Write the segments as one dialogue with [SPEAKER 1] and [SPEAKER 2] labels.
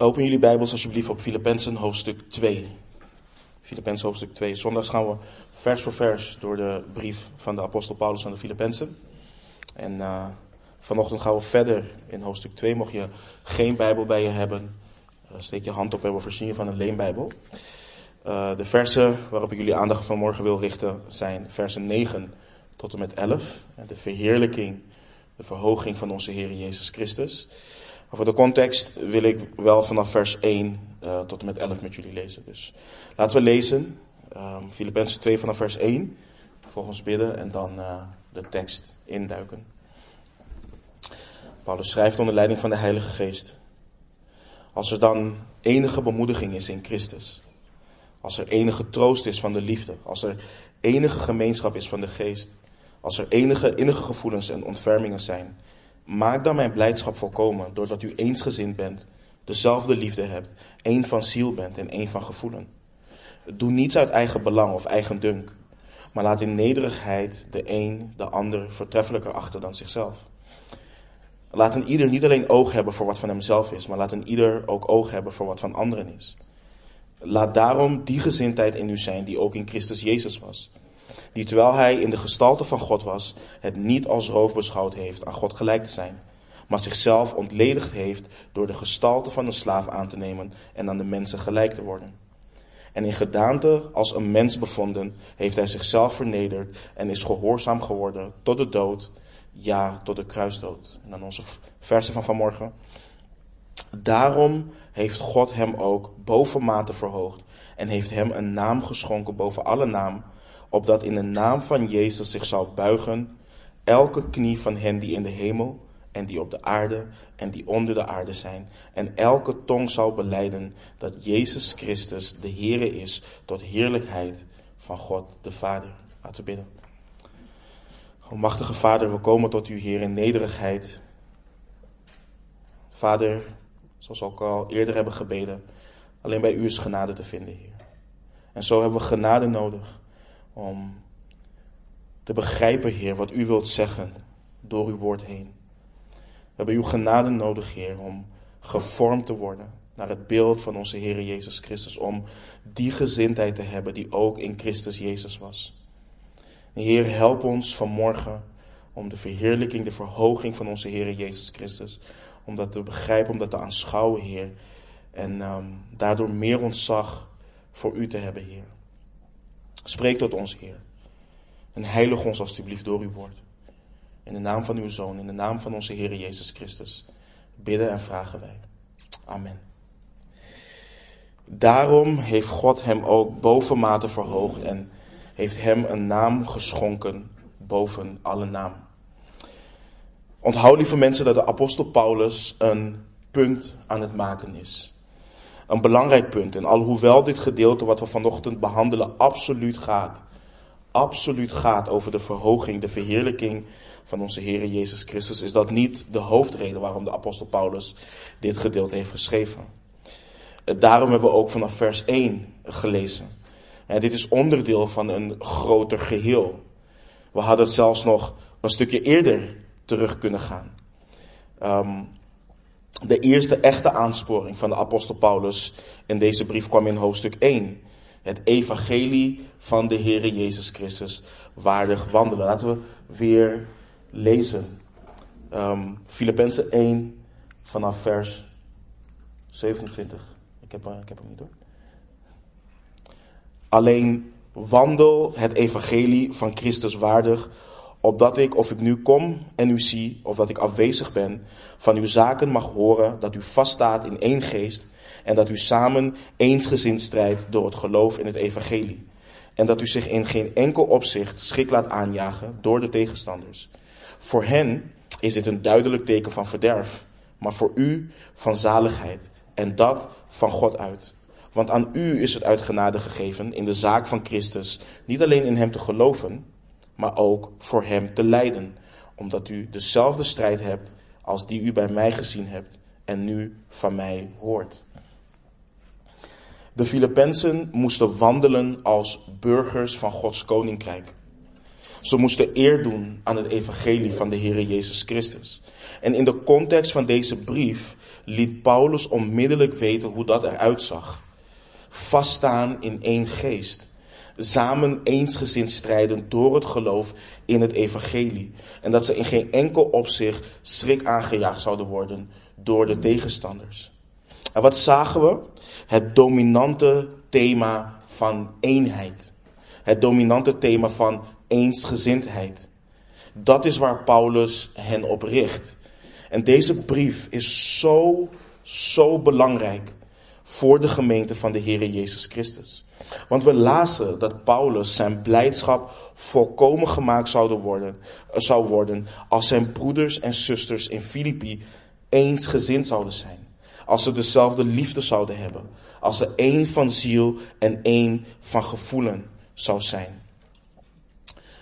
[SPEAKER 1] Open jullie Bijbels alsjeblieft op Filippenzen hoofdstuk 2. Filippenzen hoofdstuk 2. Zondags gaan we vers voor vers door de brief van de apostel Paulus aan de Filippenzen. En uh, vanochtend gaan we verder in hoofdstuk 2. Mocht je geen Bijbel bij je hebben, uh, steek je hand op en we voorzien je van een leenbijbel. Uh, de versen waarop ik jullie aandacht vanmorgen wil richten zijn versen 9 tot en met 11. De verheerlijking, de verhoging van onze Heer Jezus Christus. Voor de context wil ik wel vanaf vers 1 uh, tot en met 11 met jullie lezen. Dus laten we lezen. Um, Filippenzen 2 vanaf vers 1. Vervolgens bidden en dan uh, de tekst induiken. Paulus schrijft onder leiding van de Heilige Geest. Als er dan enige bemoediging is in Christus. Als er enige troost is van de liefde. Als er enige gemeenschap is van de geest. Als er enige innige gevoelens en ontfermingen zijn. Maak dan mijn blijdschap volkomen doordat u eensgezind bent, dezelfde liefde hebt, één van ziel bent en één van gevoelen. Doe niets uit eigen belang of eigen dunk, maar laat in nederigheid de een de ander voortreffelijker achter dan zichzelf. Laat een ieder niet alleen oog hebben voor wat van hemzelf is, maar laat een ieder ook oog hebben voor wat van anderen is. Laat daarom die gezindheid in u zijn die ook in Christus Jezus was die terwijl hij in de gestalte van God was, het niet als roof beschouwd heeft aan God gelijk te zijn, maar zichzelf ontledigd heeft door de gestalte van een slaaf aan te nemen en aan de mensen gelijk te worden. En in gedaante als een mens bevonden, heeft hij zichzelf vernederd en is gehoorzaam geworden tot de dood, ja, tot de kruisdood. En dan onze versen van vanmorgen. Daarom heeft God hem ook bovenmate verhoogd en heeft hem een naam geschonken boven alle naam, opdat in de naam van Jezus zich zou buigen elke knie van hen die in de hemel en die op de aarde en die onder de aarde zijn. En elke tong zou beleiden dat Jezus Christus de Heere is tot heerlijkheid van God de Vader. Laten we bidden. Almachtige Vader, we komen tot u Heer in nederigheid. Vader, zoals we ook al eerder hebben gebeden, alleen bij u is genade te vinden, Heer. En zo hebben we genade nodig om te begrijpen, Heer, wat u wilt zeggen door uw woord heen. We hebben uw genade nodig, Heer, om gevormd te worden naar het beeld van onze Heer Jezus Christus. Om die gezindheid te hebben die ook in Christus Jezus was. Heer, help ons vanmorgen om de verheerlijking, de verhoging van onze Heer Jezus Christus, om dat te begrijpen, om dat te aanschouwen, Heer. En um, daardoor meer ontzag voor u te hebben, Heer. Spreek tot ons, Heer. En heilig ons alstublieft door uw woord. In de naam van uw Zoon, in de naam van onze Heer Jezus Christus, bidden en vragen wij. Amen. Daarom heeft God hem ook bovenmate verhoogd en heeft hem een naam geschonken boven alle naam. Onthoud lieve mensen dat de apostel Paulus een punt aan het maken is een belangrijk punt. En alhoewel dit gedeelte wat we vanochtend behandelen absoluut gaat, absoluut gaat over de verhoging, de verheerlijking van onze Heer Jezus Christus, is dat niet de hoofdreden waarom de apostel Paulus dit gedeelte heeft geschreven. Daarom hebben we ook vanaf vers 1 gelezen. En dit is onderdeel van een groter geheel. We hadden zelfs nog een stukje eerder terug kunnen gaan. Um, de eerste echte aansporing van de apostel Paulus in deze brief kwam in hoofdstuk 1. Het evangelie van de Heere Jezus Christus waardig wandelen. Laten we weer lezen. Um, Filippenzen 1 vanaf vers 27. Ik heb, ik heb hem niet hoor. Alleen wandel het evangelie van Christus waardig opdat ik, of ik nu kom en u zie, of dat ik afwezig ben, van uw zaken mag horen dat u vaststaat in één geest en dat u samen eensgezind strijdt door het geloof in het evangelie. En dat u zich in geen enkel opzicht schrik laat aanjagen door de tegenstanders. Voor hen is dit een duidelijk teken van verderf, maar voor u van zaligheid. En dat van God uit. Want aan u is het uit genade gegeven in de zaak van Christus, niet alleen in hem te geloven, maar ook voor hem te lijden, omdat u dezelfde strijd hebt als die u bij mij gezien hebt en nu van mij hoort. De Filippenzen moesten wandelen als burgers van Gods koninkrijk. Ze moesten eer doen aan het evangelie van de Heer Jezus Christus. En in de context van deze brief liet Paulus onmiddellijk weten hoe dat eruit zag. Vaststaan in één geest. Samen eensgezind strijden door het geloof in het evangelie. En dat ze in geen enkel opzicht schrik aangejaagd zouden worden door de tegenstanders. En wat zagen we? Het dominante thema van eenheid. Het dominante thema van eensgezindheid. Dat is waar Paulus hen op richt. En deze brief is zo, zo belangrijk voor de gemeente van de Heer Jezus Christus. Want we lazen dat Paulus zijn blijdschap volkomen gemaakt zouden worden, zou worden als zijn broeders en zusters in Filippi eensgezind zouden zijn. Als ze dezelfde liefde zouden hebben. Als ze één van ziel en één van gevoelen zou zijn.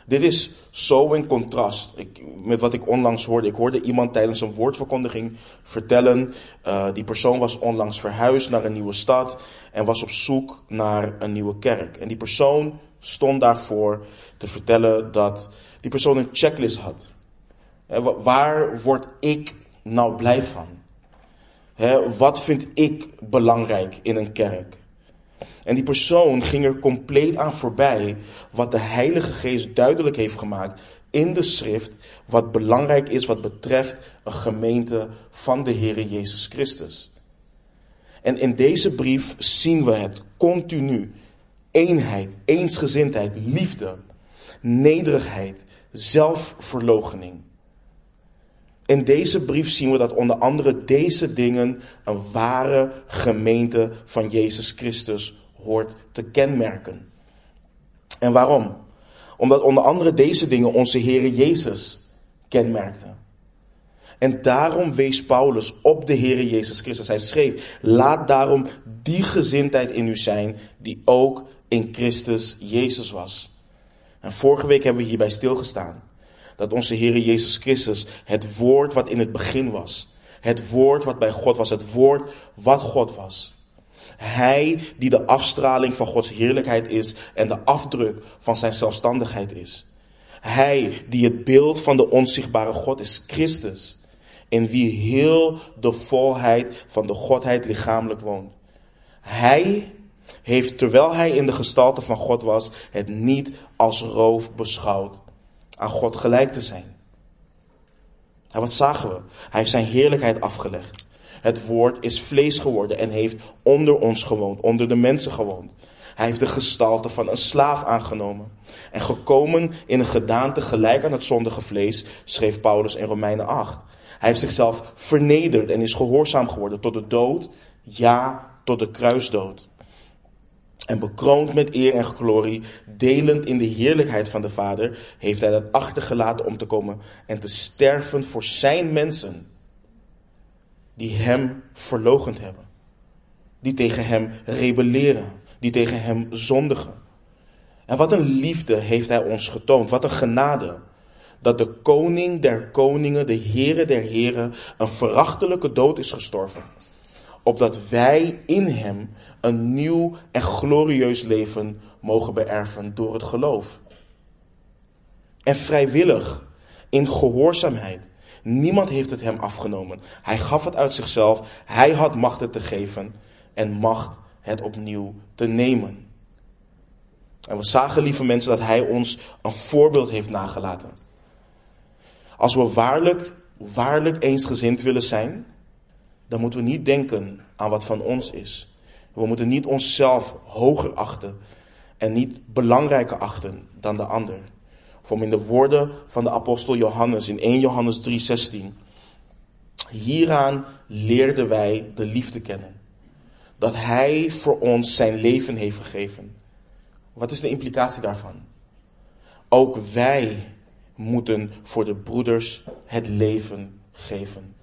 [SPEAKER 1] Dit is zo in contrast ik, met wat ik onlangs hoorde. Ik hoorde iemand tijdens een woordverkondiging vertellen. Uh, die persoon was onlangs verhuisd naar een nieuwe stad en was op zoek naar een nieuwe kerk. En die persoon stond daarvoor te vertellen dat die persoon een checklist had. waar word ik nou blij van? wat vind ik belangrijk in een kerk? En die persoon ging er compleet aan voorbij wat de Heilige Geest duidelijk heeft gemaakt in de schrift, wat belangrijk is wat betreft een gemeente van de Heere Jezus Christus. En in deze brief zien we het continu. Eenheid, eensgezindheid, liefde, nederigheid, zelfverloochening. In deze brief zien we dat onder andere deze dingen een ware gemeente van Jezus Christus hoort te kenmerken. En waarom? Omdat onder andere deze dingen onze Heere Jezus kenmerkten. En daarom wees Paulus op de Heere Jezus Christus. Hij schreef, laat daarom die gezindheid in u zijn die ook in Christus Jezus was. En vorige week hebben we hierbij stilgestaan. Dat onze Heere Jezus Christus het woord wat in het begin was. Het woord wat bij God was. Het woord wat God was. Hij die de afstraling van Gods heerlijkheid is en de afdruk van zijn zelfstandigheid is. Hij die het beeld van de onzichtbare God is, Christus, in wie heel de volheid van de Godheid lichamelijk woont. Hij heeft, terwijl hij in de gestalte van God was, het niet als roof beschouwd aan God gelijk te zijn. En wat zagen we? Hij heeft zijn heerlijkheid afgelegd. Het woord is vlees geworden en heeft onder ons gewoond, onder de mensen gewoond. Hij heeft de gestalte van een slaaf aangenomen. En gekomen in een gedaante gelijk aan het zondige vlees, schreef Paulus in Romeinen 8. Hij heeft zichzelf vernederd en is gehoorzaam geworden tot de dood, ja, tot de kruisdood. En bekroond met eer en glorie, delend in de heerlijkheid van de Vader, heeft hij dat achtergelaten om te komen en te sterven voor zijn mensen die hem verlogend hebben. Die tegen hem rebelleren, die tegen hem zondigen. En wat een liefde heeft hij ons getoond, wat een genade. Dat de koning der koningen, de Heere der heren, een verachtelijke dood is gestorven. Opdat wij in hem een nieuw en glorieus leven mogen beërven door het geloof. En vrijwillig, in gehoorzaamheid, Niemand heeft het hem afgenomen. Hij gaf het uit zichzelf. Hij had macht het te geven en macht het opnieuw te nemen. En we zagen, lieve mensen, dat hij ons een voorbeeld heeft nagelaten. Als we waarlijk, waarlijk eensgezind willen zijn, dan moeten we niet denken aan wat van ons is. We moeten niet onszelf hoger achten en niet belangrijker achten dan de ander. Om in de woorden van de apostel Johannes in 1 Johannes 3:16. Hieraan leerden wij de liefde kennen. Dat Hij voor ons zijn leven heeft gegeven. Wat is de implicatie daarvan? Ook wij moeten voor de broeders het leven geven.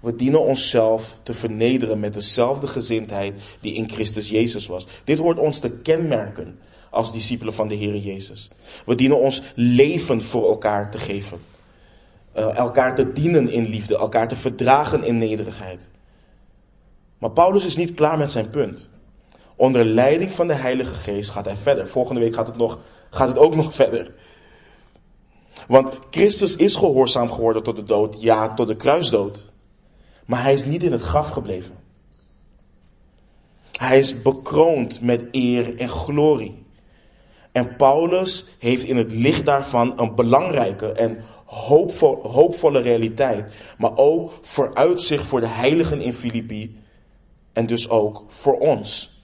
[SPEAKER 1] We dienen onszelf te vernederen met dezelfde gezindheid die in Christus Jezus was. Dit hoort ons te kenmerken als discipelen van de Heer Jezus. We dienen ons leven voor elkaar te geven. Uh, elkaar te dienen in liefde, elkaar te verdragen in nederigheid. Maar Paulus is niet klaar met zijn punt. Onder leiding van de Heilige Geest gaat hij verder. Volgende week gaat het, nog, gaat het ook nog verder. Want Christus is gehoorzaam geworden tot de dood, ja, tot de kruisdood. Maar hij is niet in het graf gebleven. Hij is bekroond met eer en glorie. En Paulus heeft in het licht daarvan een belangrijke en hoopvol, hoopvolle realiteit, maar ook vooruitzicht voor de heiligen in Filippi en dus ook voor ons.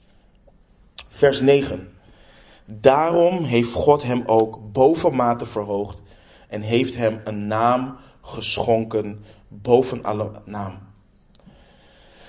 [SPEAKER 1] Vers 9. Daarom heeft God hem ook bovenmate verhoogd en heeft hem een naam geschonken boven alle naam.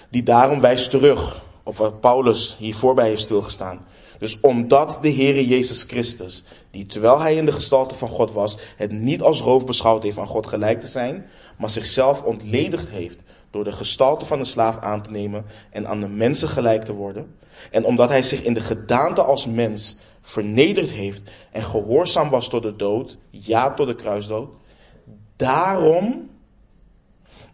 [SPEAKER 1] Die daarom wijst terug op wat Paulus hiervoor bij heeft stilgestaan. Dus omdat de Heere Jezus Christus, die terwijl hij in de gestalte van God was, het niet als roof beschouwd heeft aan God gelijk te zijn, maar zichzelf ontledigd heeft door de gestalte van een slaaf aan te nemen en aan de mensen gelijk te worden. En omdat hij zich in de gedaante als mens vernederd heeft en gehoorzaam was tot de dood, ja tot de kruisdood, daarom,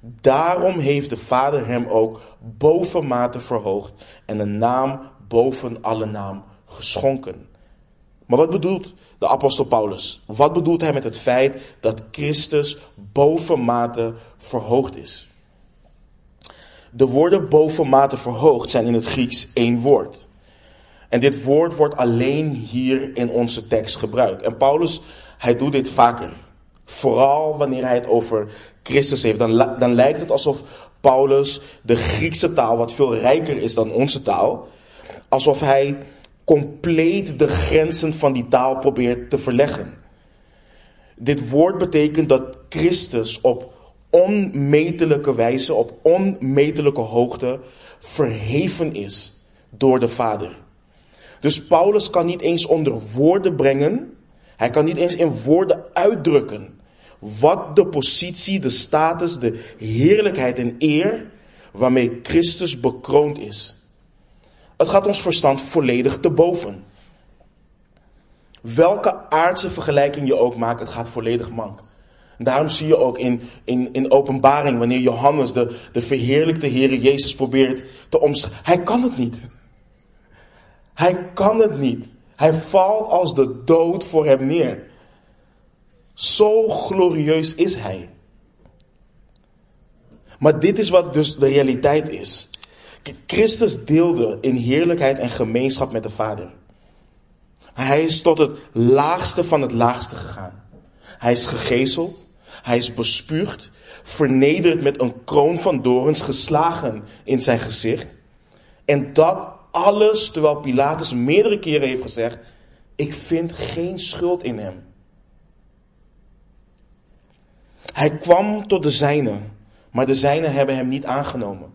[SPEAKER 1] daarom heeft de Vader hem ook bovenmate verhoogd en een naam boven alle naam geschonken. Maar wat bedoelt de apostel Paulus? Wat bedoelt hij met het feit dat Christus bovenmate verhoogd is? De woorden bovenmate verhoogd zijn in het Grieks één woord. En dit woord wordt alleen hier in onze tekst gebruikt. En Paulus, hij doet dit vaker. Vooral wanneer hij het over Christus heeft. Dan, dan lijkt het alsof Paulus de Griekse taal, wat veel rijker is dan onze taal, alsof hij compleet de grenzen van die taal probeert te verleggen. Dit woord betekent dat Christus op onmetelijke wijze, op onmetelijke hoogte verheven is door de Vader. Dus Paulus kan niet eens onder woorden brengen, hij kan niet eens in woorden uitdrukken wat de positie, de status, de heerlijkheid en eer waarmee Christus bekroond is. Het gaat ons verstand volledig te boven. Welke aardse vergelijking je ook maakt, het gaat volledig mank. daarom zie je ook in, in, in openbaring, wanneer Johannes de, de verheerlijkte Heere Jezus probeert te omschrijven. Hij kan het niet. Hij kan het niet. Hij valt als de dood voor hem neer. Zo glorieus is hij. Maar dit is wat dus de realiteit is. Christus deelde in heerlijkheid en gemeenschap met de Vader. Hij is tot het laagste van het laagste gegaan. Hij is gegezeld, hij is bespuugd, vernederd met een kroon van dorens geslagen in zijn gezicht. En dat alles terwijl Pilatus meerdere keren heeft gezegd, ik vind geen schuld in hem. Hij kwam tot de zijnen, maar de zijnen hebben hem niet aangenomen.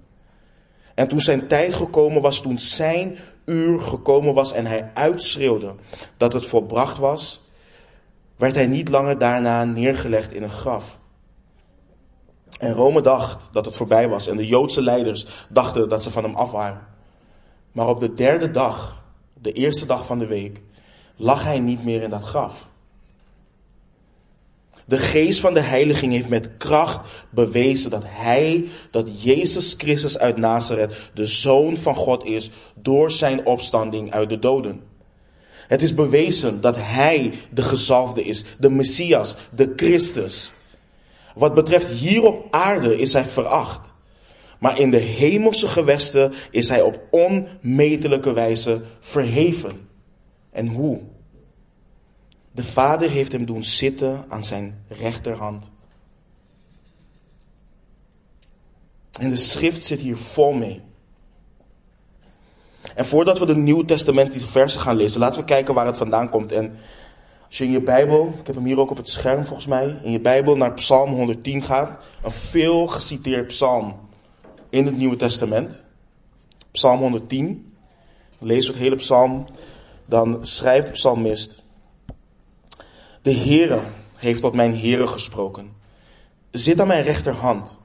[SPEAKER 1] En toen zijn tijd gekomen was, toen zijn uur gekomen was en hij uitschreeuwde dat het volbracht was, werd hij niet langer daarna neergelegd in een graf. En Rome dacht dat het voorbij was en de Joodse leiders dachten dat ze van hem af waren. Maar op de derde dag, de eerste dag van de week, lag hij niet meer in dat graf. De geest van de heiliging heeft met kracht bewezen dat hij, dat Jezus Christus uit Nazareth, de zoon van God is door zijn opstanding uit de doden. Het is bewezen dat hij de gezalfde is, de Messias, de Christus. Wat betreft hier op aarde is hij veracht. Maar in de hemelse gewesten is hij op onmetelijke wijze verheven. En hoe? De Vader heeft hem doen zitten aan zijn rechterhand. En de schrift zit hier vol mee. En voordat we de Nieuw Testamentische versen gaan lezen, laten we kijken waar het vandaan komt. En als je in je Bijbel, ik heb hem hier ook op het scherm volgens mij, in je Bijbel naar Psalm 110 gaat, een veel geciteerd psalm in het Nieuwe Testament. Psalm 110. Lees het hele psalm. Dan schrijft de psalmist. De Heere heeft tot mijn Heere gesproken. Zit aan mijn rechterhand,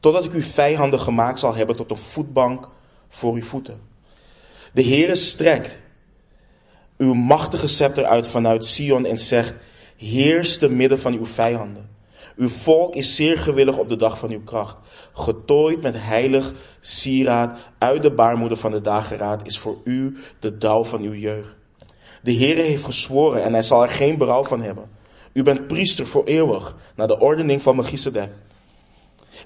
[SPEAKER 1] totdat ik uw vijanden gemaakt zal hebben tot een voetbank voor uw voeten. De Heere strekt uw machtige scepter uit vanuit Sion en zegt, heers te midden van uw vijanden. Uw volk is zeer gewillig op de dag van uw kracht. Getooid met heilig sieraad uit de baarmoeder van de dageraad is voor u de dauw van uw jeugd. De Heere heeft gezworen en hij zal er geen berouw van hebben. U bent priester voor eeuwig, naar de ordening van Melchizedek.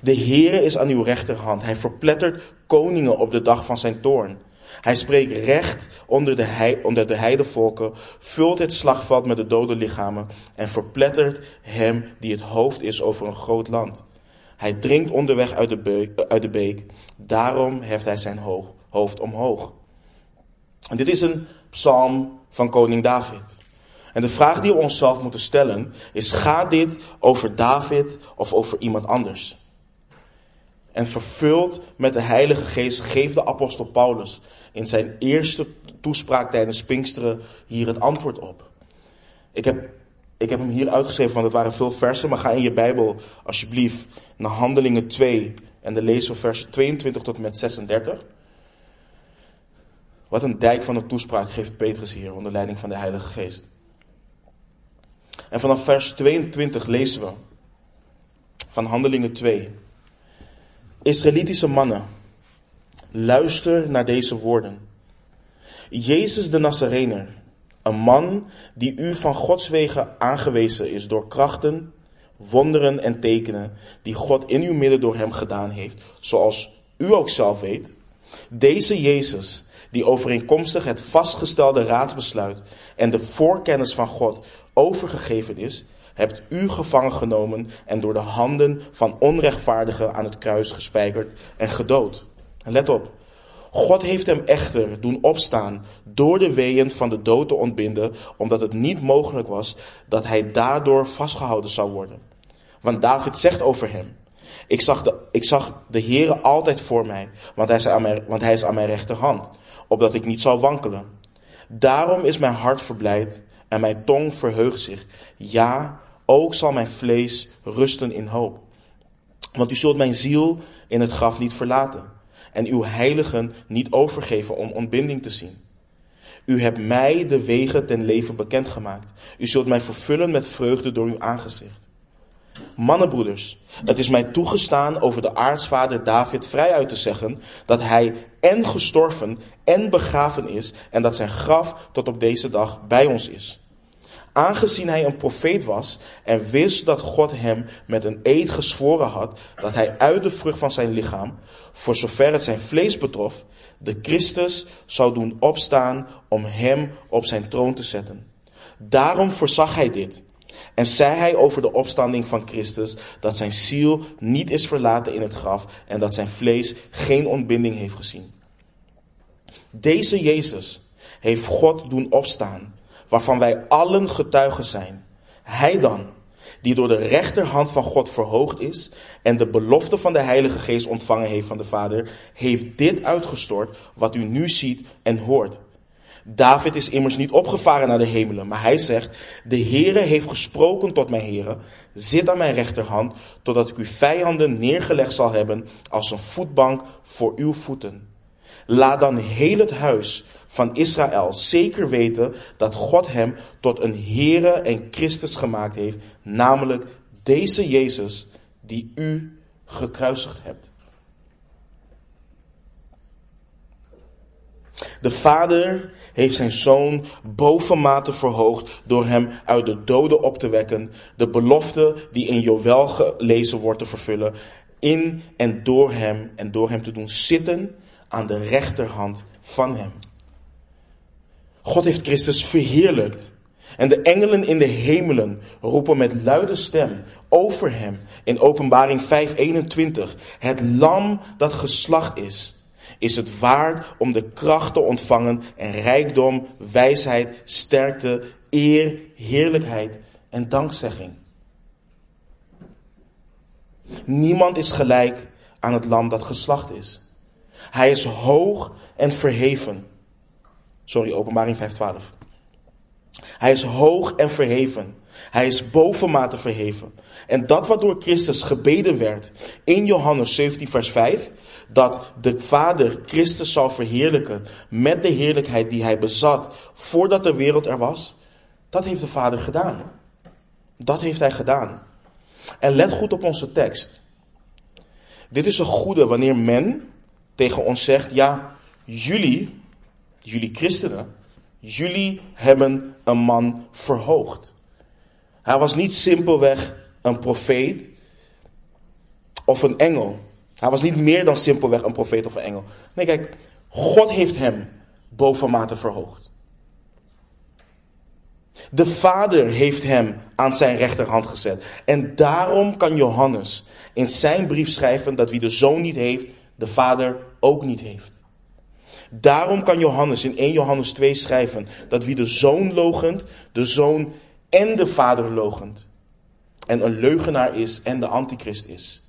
[SPEAKER 1] De Heere is aan uw rechterhand. Hij verplettert koningen op de dag van zijn toorn. Hij spreekt recht onder de, heidevolken, vult het slagveld met de dode lichamen en verplettert hem die het hoofd is over een groot land. Hij drinkt onderweg uit de, de beek, daarom heft hij zijn hoofd omhoog. En dit is een psalm van koning David. En de vraag die we onszelf moeten stellen is, gaat dit over David of over iemand anders? En vervuld met de Heilige Geest geeft de apostel Paulus in zijn eerste toespraak tijdens Pinksteren hier het antwoord op. Ik heb, ik heb hem hier uitgeschreven, want het waren veel versen, maar ga in je Bijbel alsjeblieft naar Handelingen 2 en dan lezen we vers 22 tot en met 36. Wat een dijk van een toespraak geeft Petrus hier onder leiding van de Heilige Geest. En vanaf vers 22 lezen we van Handelingen 2. Israëlitische mannen, luister naar deze woorden. Jezus de Nazarener, een man die u van Gods wegen aangewezen is door krachten, wonderen en tekenen die God in uw midden door hem gedaan heeft, zoals u ook zelf weet. Deze Jezus, die overeenkomstig het vastgestelde raadsbesluit en de voorkennis van God overgegeven is, hebt u gevangen genomen en door de handen van onrechtvaardigen aan het kruis gespijkerd en gedood. En let op. God heeft hem echter doen opstaan door de weeën van de dood te ontbinden, omdat het niet mogelijk was dat hij daardoor vastgehouden zou worden. Want David zegt over hem, ik zag de, ik zag de Heere altijd voor mij, want hij, is aan mijn, want hij is aan mijn rechterhand, opdat ik niet zal wankelen. Daarom is mijn hart verblijd en mijn tong verheugt zich. Ja, ook zal mijn vlees rusten in hoop. Want u zult mijn ziel in het graf niet verlaten en uw heiligen niet overgeven om ontbinding te zien. U hebt mij de wegen ten leven bekendgemaakt. U zult mij vervullen met vreugde door uw aangezicht. Mannenbroeders, het is mij toegestaan over de aartsvader David vrij uit te zeggen dat hij en gestorven en begraven is en dat zijn graf tot op deze dag bij ons is. Aangezien hij een profeet was en wist dat God hem met een eed gezworen had dat hij uit de vrucht van zijn lichaam, voor zover het zijn vlees betrof, de Christus zou doen opstaan om hem op zijn troon te zetten. Daarom voorzag hij dit. En zei hij over de opstanding van Christus dat zijn ziel niet is verlaten in het graf en dat zijn vlees geen ontbinding heeft gezien. Deze Jezus heeft God doen opstaan, waarvan wij allen getuigen zijn. Hij dan, die door de rechterhand van God verhoogd is en de belofte van de Heilige Geest ontvangen heeft van de Vader, heeft dit uitgestort wat u nu ziet en hoort. David is immers niet opgevaren naar de hemelen, maar hij zegt, de Heere heeft gesproken tot mijn Heere, zit aan mijn rechterhand, totdat ik uw vijanden neergelegd zal hebben als een voetbank voor uw voeten. Laat dan heel het huis van Israël zeker weten dat God hem tot een Heere en Christus gemaakt heeft, namelijk deze Jezus die u gekruisigd hebt. De Vader heeft zijn zoon bovenmate verhoogd door hem uit de doden op te wekken, de belofte die in Joël gelezen wordt te vervullen, in en door hem en door hem te doen zitten aan de rechterhand van hem. God heeft Christus verheerlijkt. En de engelen in de hemelen roepen met luide stem over hem in openbaring 5:21. Het lam dat geslacht is, is het waard om de kracht te ontvangen en rijkdom, wijsheid, sterkte, eer, heerlijkheid en dankzegging. Niemand is gelijk aan het lam dat geslacht is. Hij is hoog en verheven. Sorry, openbaring 5.12. Hij is hoog en verheven. Hij is bovenmate verheven. En dat wat door Christus gebeden werd in Johannes 17 vers 5, dat de Vader Christus zal verheerlijken met de heerlijkheid die hij bezat voordat de wereld er was, dat heeft de Vader gedaan. Dat heeft hij gedaan. En let goed op onze tekst. Dit is een goede wanneer men tegen ons zegt, ja, jullie, jullie christenen, jullie hebben een man verhoogd. Hij was niet simpelweg een profeet of een engel. Hij was niet meer dan simpelweg een profeet of een engel. Nee, kijk, God heeft hem bovenmate verhoogd. De Vader heeft hem aan zijn rechterhand gezet. En daarom kan Johannes in zijn brief schrijven dat wie de zoon niet heeft, de Vader ook niet heeft. Daarom kan Johannes in 1 Johannes 2 schrijven dat wie de zoon logent, de zoon en de vader logent. En een leugenaar is en de antichrist is.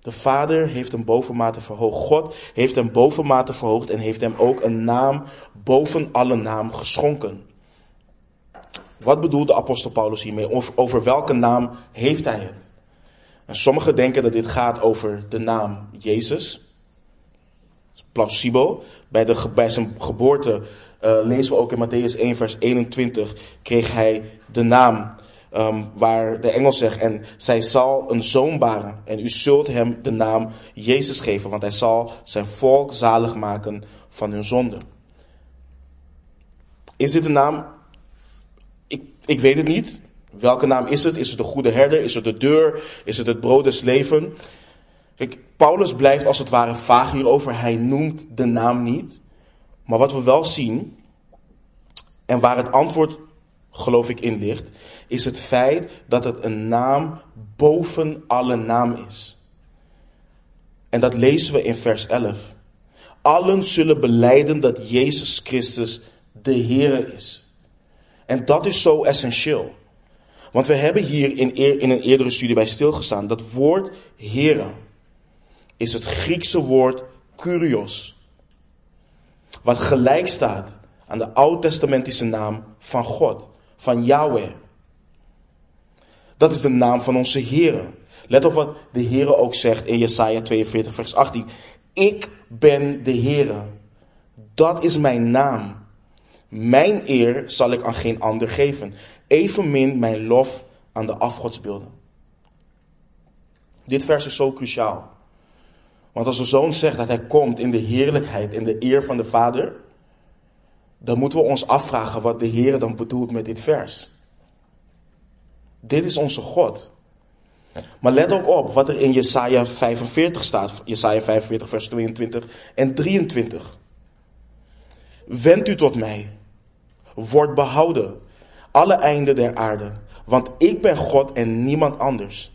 [SPEAKER 1] De vader heeft hem bovenmate verhoogd. God heeft hem bovenmate verhoogd en heeft hem ook een naam boven alle naam geschonken. Wat bedoelt de apostel Paulus hiermee? Over, over welke naam heeft hij het? En sommigen denken dat dit gaat over de naam Jezus plausibel. Bij, de, zijn geboorte uh, lezen we ook in Matthäus 1 vers 21 kreeg hij de naam um, waar de engel zegt en zij zal een zoon baren en u zult hem de naam Jezus geven want hij zal zijn volk zalig maken van hun zonde. Is dit de naam? Ik, ik weet het niet. Welke naam is het? Is het de goede herder? Is het de deur? Is het het brood des leven? Kijk, Paulus blijft als het ware vaag hierover. Hij noemt de naam niet. Maar wat we wel zien, en waar het antwoord geloof ik in ligt, is het feit dat het een naam boven alle naam is. En dat lezen we in vers 11. Allen zullen beleiden dat Jezus Christus de Heere is. En dat is zo essentieel. Want we hebben hier in, in een eerdere studie bij stilgestaan. Dat woord Heere is het Griekse woord kurios. Wat gelijk staat aan de oud-testamentische naam van God, van Yahweh. Dat is de naam van onze Heere. Let op wat de Heere ook zegt in Jesaja 42 vers 18. Ik ben de Heere. Dat is mijn naam. Mijn eer zal ik aan geen ander geven. Evenmin mijn lof aan de afgodsbeelden. Dit vers is zo cruciaal. Want als de zoon zegt dat hij komt in de heerlijkheid, in de eer van de vader, dan moeten we ons afvragen wat de Heer dan bedoelt met dit vers. Dit is onze God. Maar let ook op wat er in Jesaja 45 staat. Jesaja 45 vers 22 en 23. Wend u tot mij. Word behouden. Alle einden der aarde. Want ik ben God en niemand anders.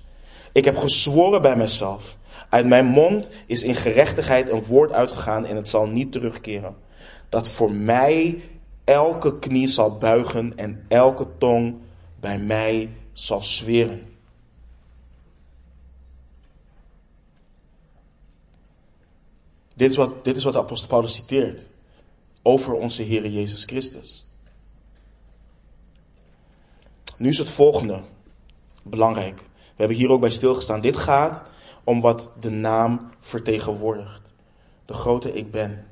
[SPEAKER 1] Ik heb gezworen bij mezelf. Uit mijn mond is in gerechtigheid een woord uitgegaan en het zal niet terugkeren. Dat voor mij elke knie zal buigen en elke tong bij mij zal zweren. Dit is wat, dit is wat de apostel Paulus citeert over onze Heer Jezus Christus. Nu is het volgende belangrijk. We hebben hier ook bij stilgestaan. Dit gaat om wat de naam vertegenwoordigt. De grote ik ben.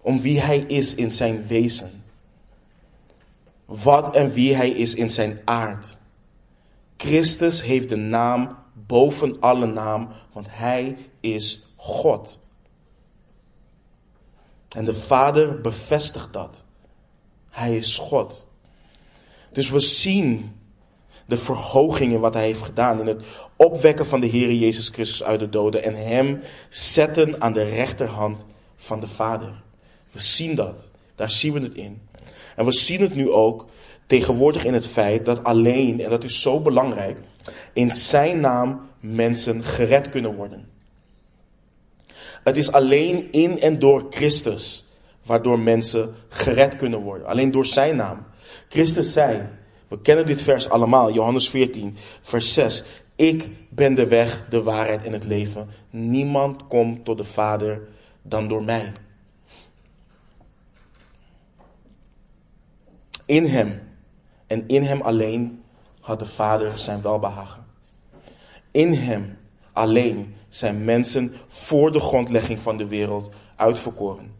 [SPEAKER 1] Om wie hij is in zijn wezen. Wat en wie hij is in zijn aard. Christus heeft de naam boven alle naam, want hij is God. En de Vader bevestigt dat. Hij is God. Dus we zien de verhoging in wat hij heeft gedaan. In het opwekken van de Heer Jezus Christus uit de doden. En hem zetten aan de rechterhand van de Vader. We zien dat. Daar zien we het in. En we zien het nu ook tegenwoordig in het feit dat alleen, en dat is zo belangrijk, in zijn naam mensen gered kunnen worden. Het is alleen in en door Christus waardoor mensen gered kunnen worden. Alleen door zijn naam. Christus zei, we kennen dit vers allemaal, Johannes 14, vers 6. Ik ben de weg, de waarheid en het leven. Niemand komt tot de Vader dan door mij. In hem en in hem alleen had de Vader zijn welbehagen. In hem alleen zijn mensen voor de grondlegging van de wereld uitverkoren.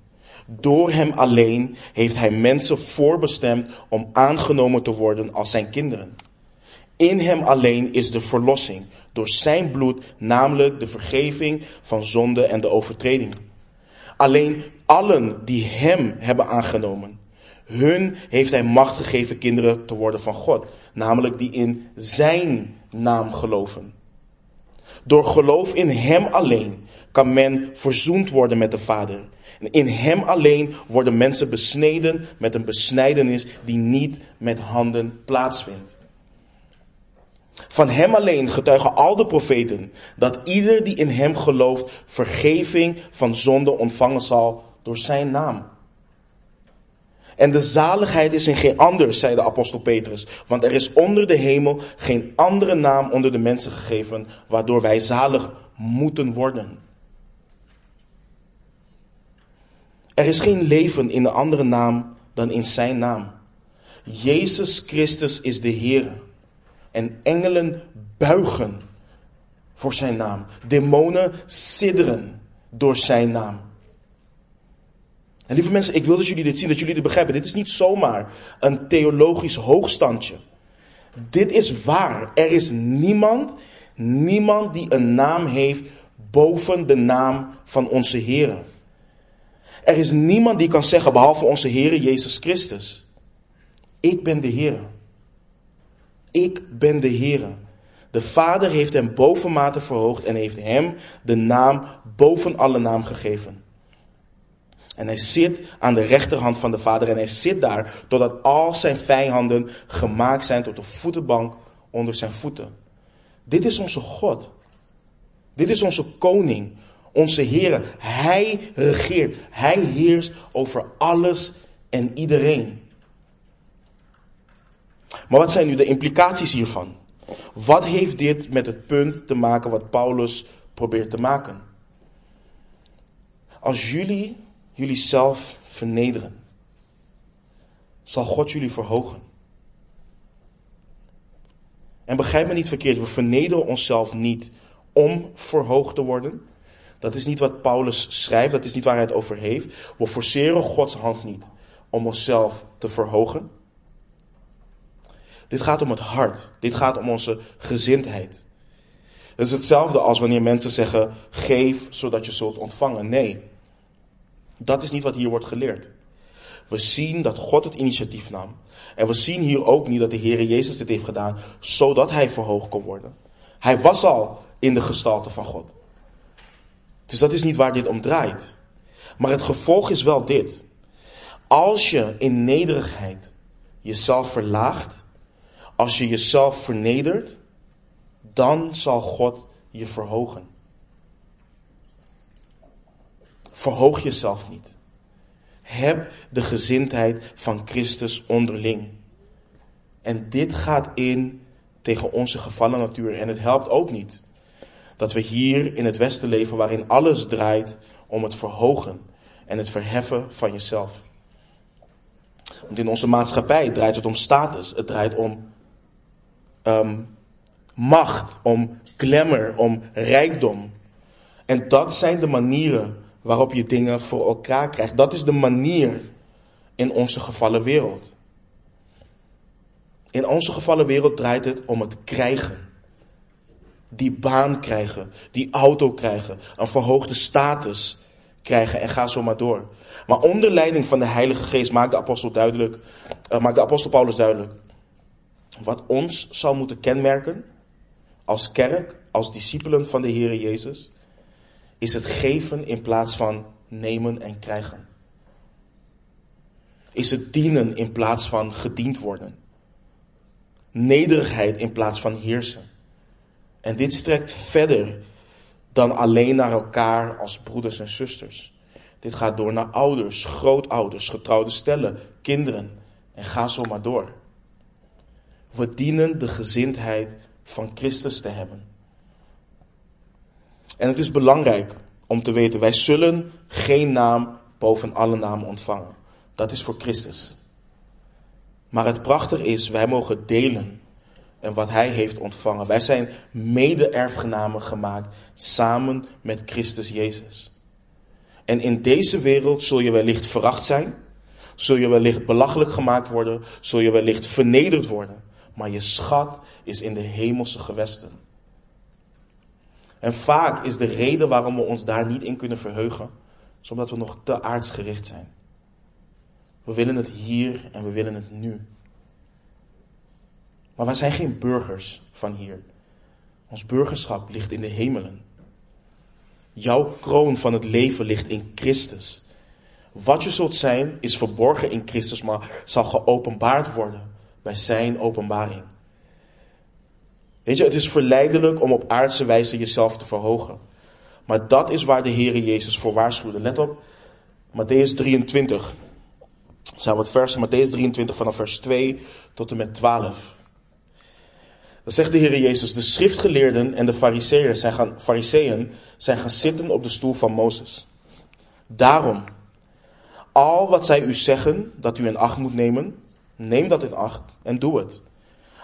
[SPEAKER 1] Door hem alleen heeft hij mensen voorbestemd om aangenomen te worden als zijn kinderen. In hem alleen is de verlossing, door zijn bloed, namelijk de vergeving van zonde en de overtredingen. Alleen allen die hem hebben aangenomen, hun heeft hij macht gegeven kinderen te worden van God, namelijk die in zijn naam geloven. Door geloof in Hem alleen kan men verzoend worden met de Vader. En in Hem alleen worden mensen besneden met een besnijdenis die niet met handen plaatsvindt. Van Hem alleen getuigen al de profeten dat ieder die in Hem gelooft vergeving van zonde ontvangen zal door Zijn naam. En de zaligheid is in geen ander, zei de apostel Petrus, want er is onder de hemel geen andere naam onder de mensen gegeven waardoor wij zalig moeten worden. Er is geen leven in een andere naam dan in zijn naam. Jezus Christus is de Heer. En engelen buigen voor zijn naam. Demonen sidderen door zijn naam. En lieve mensen, ik wil dat jullie dit zien, dat jullie dit begrijpen. Dit is niet zomaar een theologisch hoogstandje. Dit is waar. Er is niemand, niemand die een naam heeft boven de naam van onze Heer. Er is niemand die kan zeggen, behalve onze Heer Jezus Christus. Ik ben de Heer. Ik ben de Heer. De Vader heeft hem bovenmate verhoogd en heeft hem de naam boven alle naam gegeven. En hij zit aan de rechterhand van de Vader en hij zit daar totdat al zijn vijanden gemaakt zijn tot een voetenbank onder zijn voeten. Dit is onze God. Dit is onze koning, onze Heer. Hij regeert. Hij heerst over alles en iedereen. Maar wat zijn nu de implicaties hiervan? Wat heeft dit met het punt te maken wat Paulus probeert te maken? Als jullie jullie zelf vernederen, zal God jullie verhogen. En begrijp me niet verkeerd, we vernederen onszelf niet om verhoogd te worden. Dat is niet wat Paulus schrijft, dat is niet waar hij het over heeft. We forceren Gods hand niet om onszelf te verhogen. Dit gaat om het hart. Dit gaat om onze gezindheid. Het is hetzelfde als wanneer mensen zeggen: geef zodat je zult ontvangen. Nee, dat is niet wat hier wordt geleerd. We zien dat God het initiatief nam. En we zien hier ook niet dat de Heer Jezus dit heeft gedaan, zodat hij verhoogd kon worden. Hij was al in de gestalte van God. Dus dat is niet waar dit om draait. Maar het gevolg is wel dit. Als je in nederigheid jezelf verlaagt, als je jezelf vernedert, dan zal God je verhogen. Verhoog jezelf niet. Heb de gezindheid van Christus onderling. En dit gaat in tegen onze gevallen natuur. En het helpt ook niet dat we hier in het Westen leven waarin alles draait om het verhogen en het verheffen van jezelf. Want in onze maatschappij draait het om status, het draait om um, macht, om glamour, om rijkdom. En dat zijn de manieren waarop je dingen voor elkaar krijgt. Dat is de manier in onze gevallen wereld. In onze gevallen wereld draait het om het krijgen. Die baan krijgen, die auto krijgen, een verhoogde status krijgen en ga zo maar door. Maar onder leiding van de Heilige Geest maakt de apostel duidelijk, uh, maakt de apostel Paulus duidelijk, wat ons zou moeten kenmerken als kerk, als discipelen van de Heer Jezus, is het geven in plaats van nemen en krijgen. Is het dienen in plaats van gediend worden. Nederigheid in plaats van heersen. En dit strekt verder dan alleen naar elkaar als broeders en zusters. Dit gaat door naar ouders, grootouders, getrouwde stellen, kinderen en ga zo maar door. We dienen de gezindheid van Christus te hebben. En het is belangrijk om te weten, wij zullen geen naam boven alle namen ontvangen. Dat is voor Christus. Maar het prachtige is, wij mogen delen en wat hij heeft ontvangen. Wij zijn mede-erfgenamen gemaakt samen met Christus Jezus. En in deze wereld zul je wellicht veracht zijn, zul je wellicht belachelijk gemaakt worden, zul je wellicht vernederd worden. Maar je schat is in de hemelse gewesten. En vaak is de reden waarom we ons daar niet in kunnen verheugen, is omdat we nog te aardsgericht zijn. We willen het hier en we willen het nu. Maar wij zijn geen burgers van hier. Ons burgerschap ligt in de hemelen. Jouw kroon van het leven ligt in Christus. Wat je zult zijn is verborgen in Christus, maar zal geopenbaard worden bij zijn openbaring. Weet je, het is verleidelijk om op aardse wijze jezelf te verhogen. Maar dat is waar de Heere Jezus voor waarschuwde. Let op, Matthäus 23. Dat zijn wat versen, Matthäus 23 vanaf vers 2 tot en met 12. Dan zegt de Heer Jezus, de schriftgeleerden en de fariseeën zijn gaan, zijn gaan zitten op de stoel van Mozes. Daarom, al wat zij u zeggen dat u in acht moet nemen, neem dat in acht en doe het.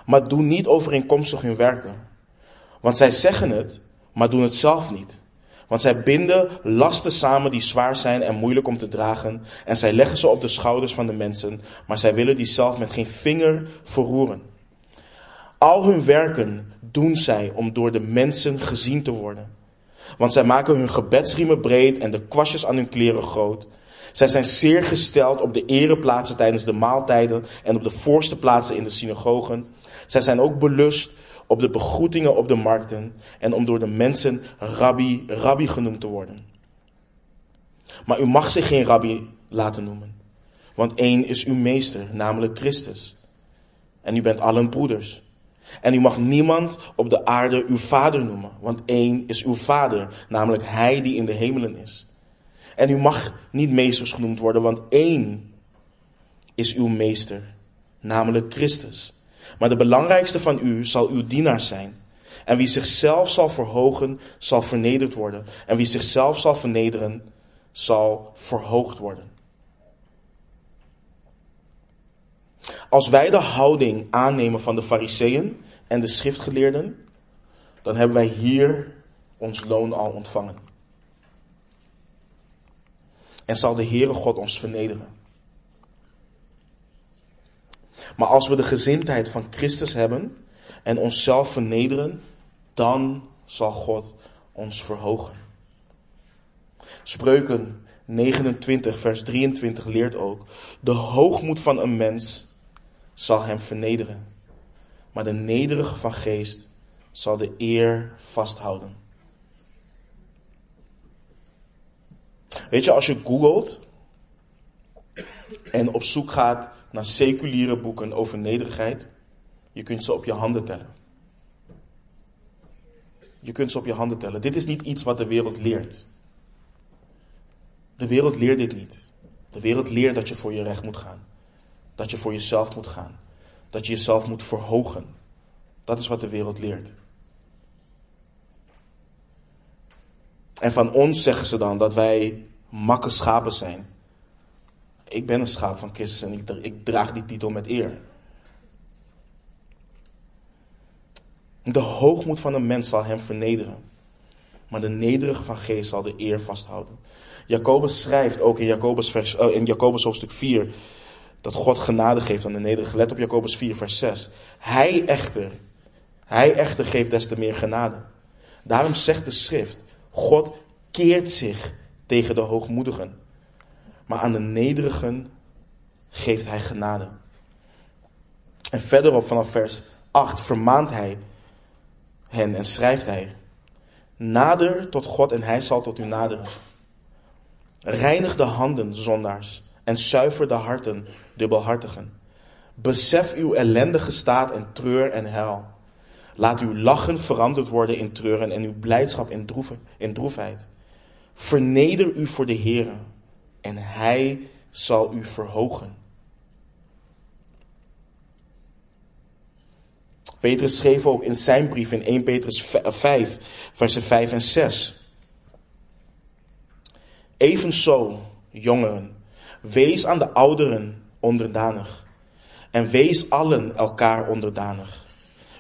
[SPEAKER 1] Maar doe niet overeenkomstig hun werken. Want zij zeggen het, maar doen het zelf niet. Want zij binden lasten samen die zwaar zijn en moeilijk om te dragen. En zij leggen ze op de schouders van de mensen, maar zij willen die zelf met geen vinger verroeren. Al hun werken doen zij om door de mensen gezien te worden. Want zij maken hun gebedsriemen breed en de kwastjes aan hun kleren groot. Zij zijn zeer gesteld op de ereplaatsen tijdens de maaltijden en op de voorste plaatsen in de synagogen. Zij zijn ook belust op de begroetingen op de markten en om door de mensen rabbi, rabbi genoemd te worden. Maar u mag zich geen rabbi laten noemen, want één is uw meester, namelijk Christus. En u bent allen broeders. En u mag niemand op de aarde uw vader noemen, want één is uw vader, namelijk hij die in de hemelen is. En u mag niet meesters genoemd worden, want één is uw meester, namelijk Christus. Maar de belangrijkste van u zal uw dienaar zijn. En wie zichzelf zal verhogen, zal vernederd worden. En wie zichzelf zal vernederen, zal verhoogd worden. Als wij de houding aannemen van de fariseeën en de schriftgeleerden, dan hebben wij hier ons loon al ontvangen. En zal de Heere God ons vernederen. Maar als we de gezindheid van Christus hebben en onszelf vernederen, dan zal God ons verhogen. Spreuken 29, vers 23 leert ook, de hoogmoed van een mens zal hem vernederen, maar de nederige van geest zal de eer vasthouden. Weet je, als je googelt en op zoek gaat naar seculiere boeken over nederigheid, je kunt ze op je handen tellen. Je kunt ze op je handen tellen. Dit is niet iets wat de wereld leert. De wereld leert dit niet. De wereld leert dat je voor je recht moet gaan. Dat je voor jezelf moet gaan. Dat je jezelf moet verhogen. Dat is wat de wereld leert. En van ons zeggen ze dan dat wij makke schapen zijn. Ik ben een schaap van Christus en ik, ik draag die titel met eer. De hoogmoed van een mens zal hem vernederen, maar de nederige van geest zal de eer vasthouden. Jacobus schrijft ook in Jacobus, vers, uh, in Jacobus hoofdstuk 4 dat God genade geeft aan de nederige. Let op Jacobus 4 vers 6. Hij echter, hij echter geeft des te meer genade. Daarom zegt de schrift, God keert zich tegen de hoogmoedigen maar aan de nederigen geeft hij genade. En verderop vanaf vers 8 vermaant hij hen en schrijft hij, nader tot God en hij zal tot u naderen. Reinig de handen, zondaars, en zuiver de harten, dubbelhartigen. Besef uw ellendige staat en treur en hel. Laat uw lachen veranderd worden in treuren en uw blijdschap in, in droefheid. Verneder u voor de Heer en hij zal u verhogen. Petrus schreef ook in zijn brief in 1 Petrus 5, versen 5 en 6. Evenzo, jongeren, wees aan de ouderen onderdanig. En wees allen elkaar onderdanig.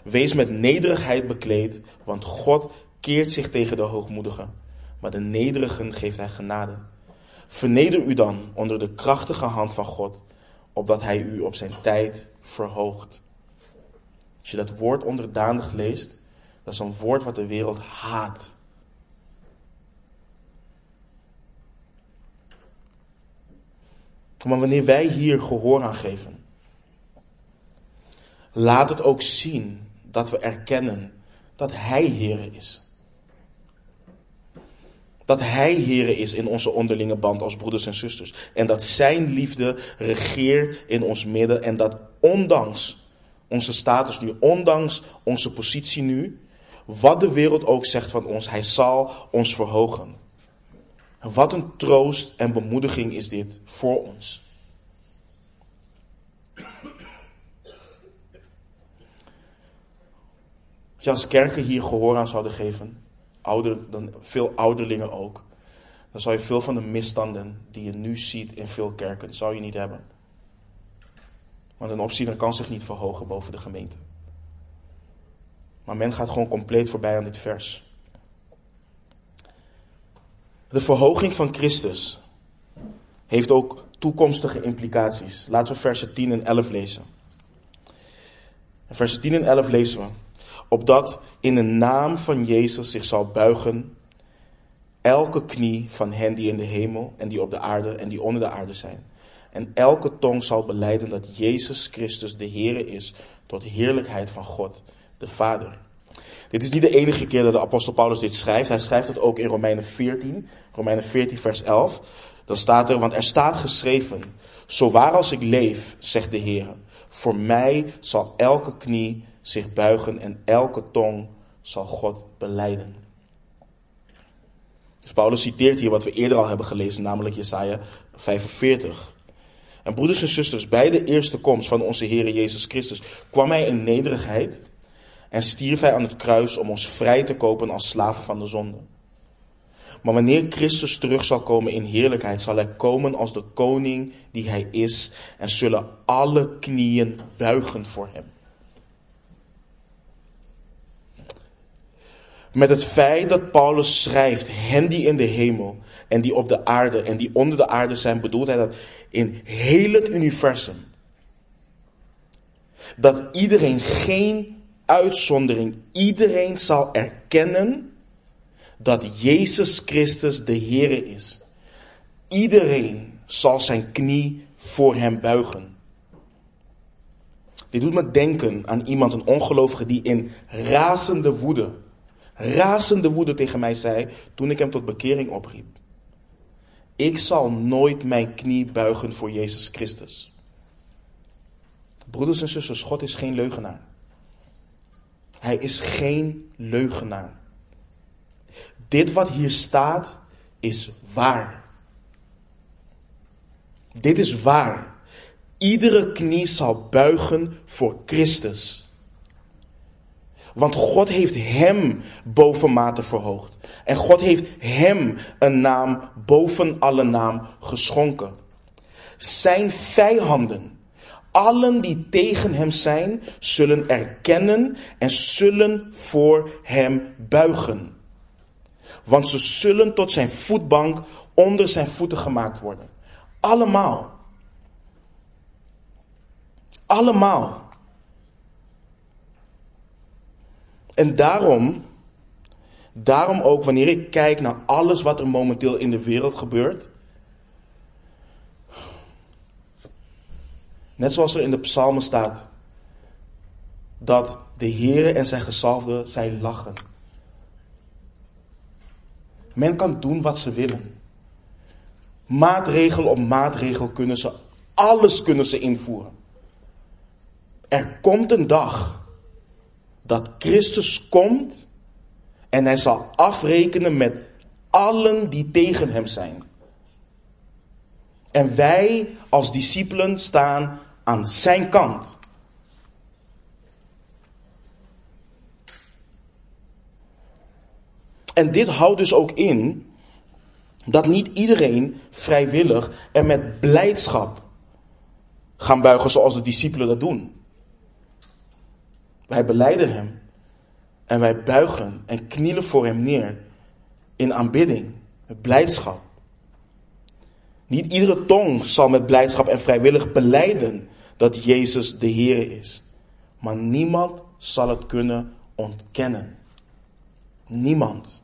[SPEAKER 1] Wees met nederigheid bekleed, want God keert zich tegen de hoogmoedigen, maar de nederigen geeft hij genade. Verneder u dan onder de krachtige hand van God, opdat Hij u op zijn tijd verhoogt. Als je dat woord onderdanig leest, dat is een woord wat de wereld haat. Maar wanneer wij hier gehoor aan geven, laat het ook zien dat we erkennen dat Hij Heer is. Dat Hij Heer is in onze onderlinge band als broeders en zusters. En dat Zijn liefde regeert in ons midden. En dat ondanks onze status nu, ondanks onze positie nu, wat de wereld ook zegt van ons, Hij zal ons verhogen. Wat een troost en bemoediging is dit voor ons. Als kerken hier gehoor aan zouden geven, ouder, dan veel ouderlingen ook, dan zou je veel van de misstanden die je nu ziet in veel kerken, zou je niet hebben. Want een opziener kan zich niet verhogen boven de gemeente. Maar men gaat gewoon compleet voorbij aan dit vers. De verhoging van Christus heeft ook toekomstige implicaties. Laten we versen 10 en 11 lezen. In versen 10 en 11 lezen we. Opdat in de naam van Jezus zich zal buigen elke knie van hen die in de hemel en die op de aarde en die onder de aarde zijn. En elke tong zal beleiden dat Jezus Christus de Heere is tot heerlijkheid van God, de Vader. Dit is niet de enige keer dat de apostel Paulus dit schrijft. Hij schrijft het ook in Romeinen 14, Romeinen 14 vers 11. Dan staat er, want er staat geschreven, zo waar als ik leef, zegt de Heer, voor mij zal elke knie zich buigen en elke tong zal God beleiden. Dus Paulus citeert hier wat we eerder al hebben gelezen, namelijk Jesaja 45. En broeders en zusters, bij de eerste komst van onze Heer Jezus Christus kwam hij in nederigheid en stierf hij aan het kruis om ons vrij te kopen als slaven van de zonde. Maar wanneer Christus terug zal komen in heerlijkheid, zal hij komen als de koning die hij is en zullen alle knieën buigen voor hem. Met het feit dat Paulus schrijft, hen die in de hemel en die op de aarde en die onder de aarde zijn, bedoelt hij dat in heel het universum. Dat iedereen, geen uitzondering, iedereen zal erkennen dat Jezus Christus de Heer is. Iedereen zal zijn knie voor hem buigen. Dit doet me denken aan iemand, een ongelovige, die in razende woede, razende woede tegen mij zei toen ik hem tot bekering opriep. Ik zal nooit mijn knie buigen voor Jezus Christus. Broeders en zusters, God is geen leugenaar. Hij is geen leugenaar. Dit wat hier staat is waar. Dit is waar. Iedere knie zal buigen voor Christus. Want God heeft hem bovenmate verhoogd. En God heeft hem een naam boven alle naam geschonken. Zijn vijanden, allen die tegen hem zijn, zullen erkennen en zullen voor hem buigen. Want ze zullen tot zijn voetbank onder zijn voeten gemaakt worden. Allemaal. Allemaal. En daarom, daarom ook wanneer ik kijk naar alles wat er momenteel in de wereld gebeurt. Net zoals er in de psalmen staat. Dat de Heere en zijn gezalfde zijn lachen. Men kan doen wat ze willen. Maatregel op maatregel kunnen ze, alles kunnen ze invoeren. Er komt een dag dat Christus komt en hij zal afrekenen met allen die tegen hem zijn. En wij als discipelen staan aan zijn kant. En dit houdt dus ook in dat niet iedereen vrijwillig en met blijdschap gaan buigen zoals de discipelen dat doen. Wij beleiden Hem en wij buigen en knielen voor Hem neer in aanbidding, met blijdschap. Niet iedere tong zal met blijdschap en vrijwillig beleiden dat Jezus de Heer is. Maar niemand zal het kunnen ontkennen. Niemand.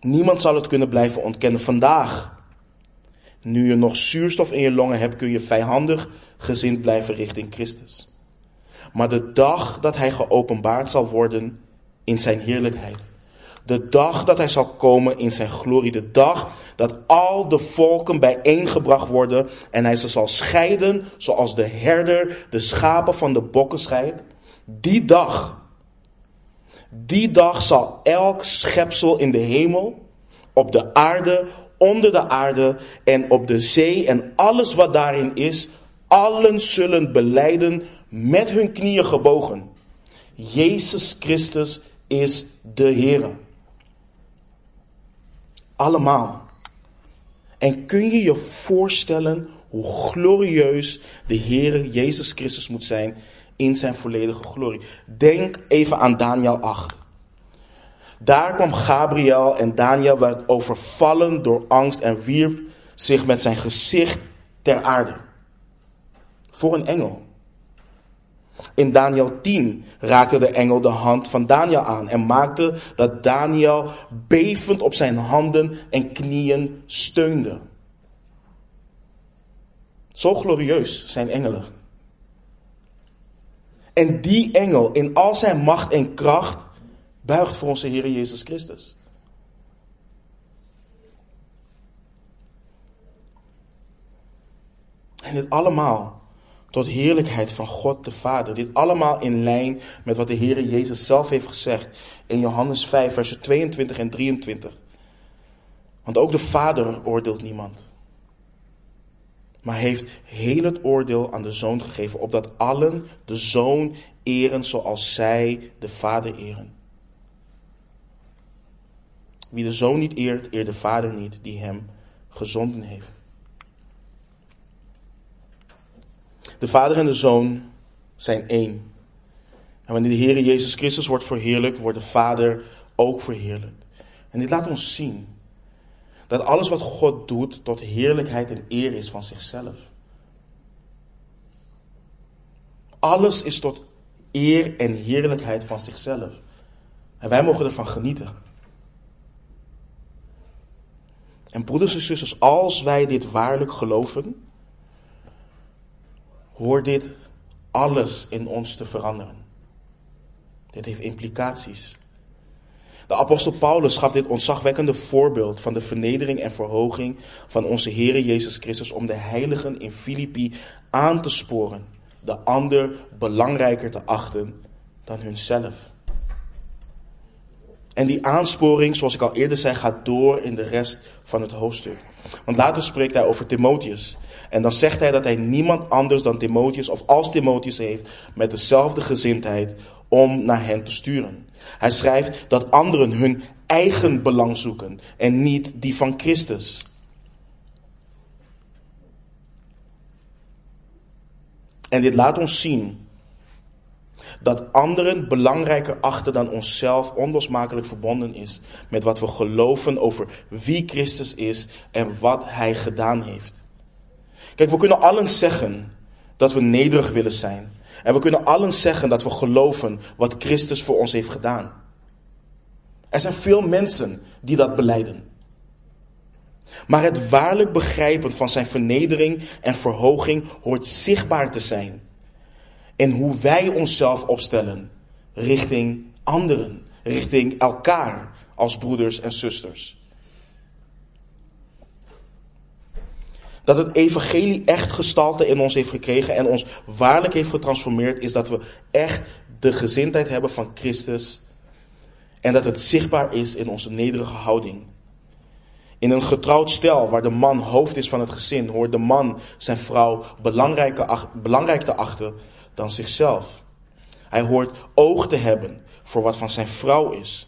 [SPEAKER 1] Niemand zal het kunnen blijven ontkennen. Vandaag, nu je nog zuurstof in je longen hebt, kun je vijandig gezind blijven richting Christus. maar de dag dat hij geopenbaard zal worden in zijn heerlijkheid. De dag dat hij zal komen in zijn glorie. De dag dat al de volken bijeengebracht worden en hij ze zal scheiden zoals de herder de schapen van de bokken scheidt. Die dag, die dag zal elk schepsel in de hemel, op de aarde, onder de aarde en op de zee en alles wat daarin is, allen zullen beleiden met hun knieën gebogen. Jezus Christus is de Heer. Allemaal. En kun je je voorstellen hoe glorieus de Heer Jezus Christus moet zijn in zijn volledige glorie? Denk even aan Daniel 8. Daar kwam Gabriel en Daniel werd overvallen door angst en wierp zich met zijn gezicht ter aarde. Voor een engel. In Daniel 10 raakte de engel de hand van Daniel aan en maakte dat Daniel bevend op zijn handen en knieën steunde. Zo glorieus zijn engelen. En die engel in al zijn macht en kracht buigt voor onze Heer Jezus Christus. En dit allemaal tot heerlijkheid van God de Vader. Dit allemaal in lijn met wat de Heer Jezus zelf heeft gezegd in Johannes 5, vers 22 en 23. Want ook de Vader oordeelt niemand. Maar heeft heel het oordeel aan de Zoon gegeven, opdat allen de Zoon eren zoals zij de Vader eren. Wie de Zoon niet eert, eert de Vader niet die hem gezonden heeft. De Vader en de Zoon zijn één. En wanneer de Heer Jezus Christus wordt verheerlijkt, wordt de Vader ook verheerlijkt. En dit laat ons zien dat alles wat God doet tot heerlijkheid en eer is van zichzelf. Alles is tot eer en heerlijkheid van zichzelf. En wij mogen ervan genieten. En broeders en zusters, als wij dit waarlijk geloven, hoort dit alles in ons te veranderen. Dit heeft implicaties. De apostel Paulus gaf dit ontzagwekkende voorbeeld van de vernedering en verhoging van onze Heer Jezus Christus om de heiligen in Filippi aan te sporen, de ander belangrijker te achten dan hunzelf. En die aansporing, zoals ik al eerder zei, gaat door in de rest van het hoofdstuk. Want later spreekt hij over Timotheus. En dan zegt hij dat hij niemand anders dan Timotheus, of als Timotheus heeft, met dezelfde gezindheid om naar hen te sturen. Hij schrijft dat anderen hun eigen belang zoeken en niet die van Christus. En dit laat ons zien dat anderen belangrijker achten dan onszelf onlosmakelijk verbonden is met wat we geloven over wie Christus is en wat Hij gedaan heeft. Kijk, we kunnen allen zeggen dat we nederig willen zijn. En we kunnen allen zeggen dat we geloven wat Christus voor ons heeft gedaan. Er zijn veel mensen die dat beleiden. Maar het waarlijk begrijpen van zijn vernedering en verhoging hoort zichtbaar te zijn in hoe wij onszelf opstellen richting anderen, richting elkaar als broeders en zusters. Dat het evangelie echt gestalte in ons heeft gekregen en ons waarlijk heeft getransformeerd, is dat we echt de gezindheid hebben van Christus en dat het zichtbaar is in onze nederige houding. In een getrouwd stel waar de man hoofd is van het gezin, hoort de man zijn vrouw belangrijk te achten dan zichzelf. Hij hoort oog te hebben voor wat van zijn vrouw is.